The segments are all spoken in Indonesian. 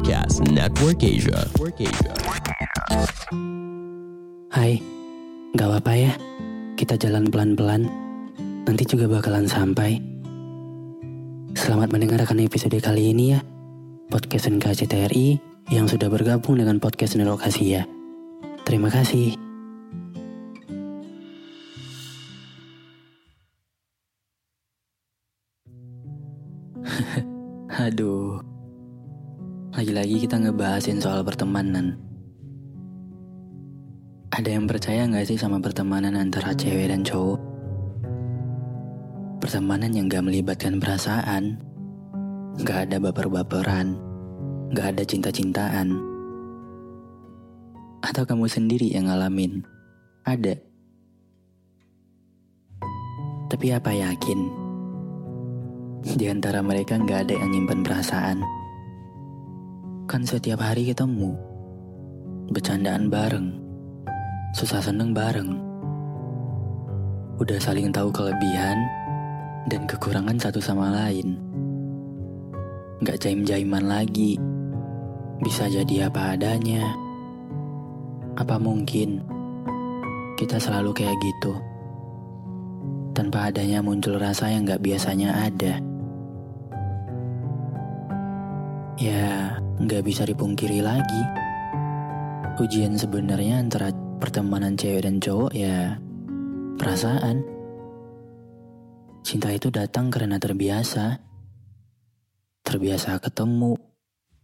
Podcast Network Asia. Network Asia. Hai, gak apa-apa ya. Kita jalan pelan-pelan. Nanti juga bakalan sampai. Selamat mendengarkan episode kali ini ya. Podcast NKCTRI yang sudah bergabung dengan podcast Nelokasi ya. Terima kasih. Aduh. Lagi-lagi kita ngebahasin soal pertemanan. Ada yang percaya gak sih sama pertemanan antara cewek dan cowok? Pertemanan yang gak melibatkan perasaan, gak ada baper-baperan, gak ada cinta-cintaan. Atau kamu sendiri yang ngalamin? Ada. Tapi apa yakin? Di antara mereka gak ada yang nyimpan perasaan. Kan setiap hari ketemu, bercandaan bareng, susah seneng bareng. Udah saling tahu kelebihan dan kekurangan satu sama lain. Gak jaim-jaiman lagi, bisa jadi apa adanya. Apa mungkin kita selalu kayak gitu? Tanpa adanya muncul rasa yang gak biasanya ada. Ya, nggak bisa dipungkiri lagi. Ujian sebenarnya antara pertemanan cewek dan cowok ya perasaan. Cinta itu datang karena terbiasa. Terbiasa ketemu,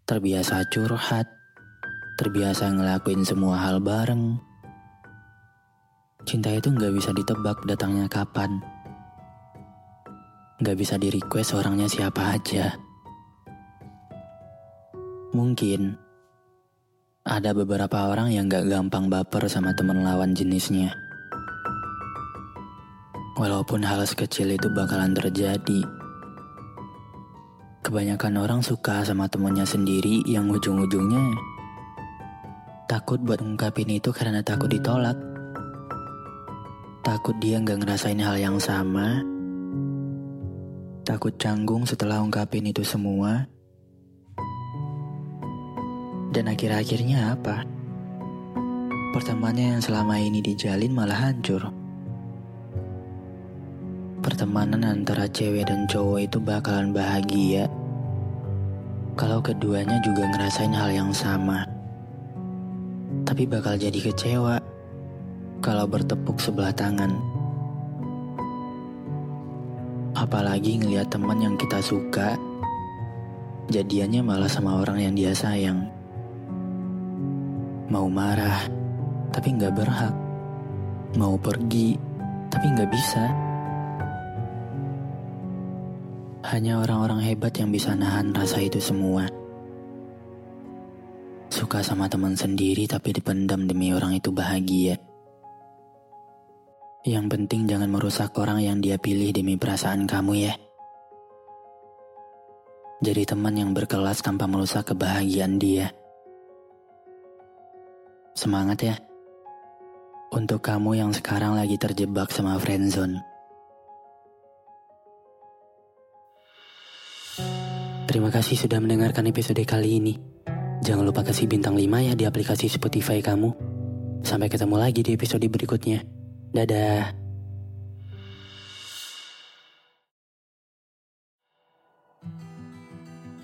terbiasa curhat, terbiasa ngelakuin semua hal bareng. Cinta itu nggak bisa ditebak datangnya kapan. Nggak bisa di request orangnya siapa aja. Mungkin ada beberapa orang yang gak gampang baper sama temen lawan jenisnya. Walaupun hal sekecil itu bakalan terjadi. Kebanyakan orang suka sama temennya sendiri yang ujung-ujungnya takut buat ungkapin itu karena takut ditolak. Takut dia gak ngerasain hal yang sama. Takut canggung setelah ungkapin itu semua dan akhir-akhirnya apa? Pertemanan yang selama ini dijalin malah hancur. Pertemanan antara cewek dan cowok itu bakalan bahagia kalau keduanya juga ngerasain hal yang sama. Tapi bakal jadi kecewa kalau bertepuk sebelah tangan. Apalagi ngelihat teman yang kita suka jadiannya malah sama orang yang dia sayang. Mau marah, tapi nggak berhak. Mau pergi, tapi nggak bisa. Hanya orang-orang hebat yang bisa nahan rasa itu semua. Suka sama teman sendiri tapi dipendam demi orang itu bahagia. Yang penting jangan merusak orang yang dia pilih demi perasaan kamu ya. Jadi teman yang berkelas tanpa merusak kebahagiaan dia. Semangat ya. Untuk kamu yang sekarang lagi terjebak sama friendzone. Terima kasih sudah mendengarkan episode kali ini. Jangan lupa kasih bintang 5 ya di aplikasi Spotify kamu. Sampai ketemu lagi di episode berikutnya. Dadah.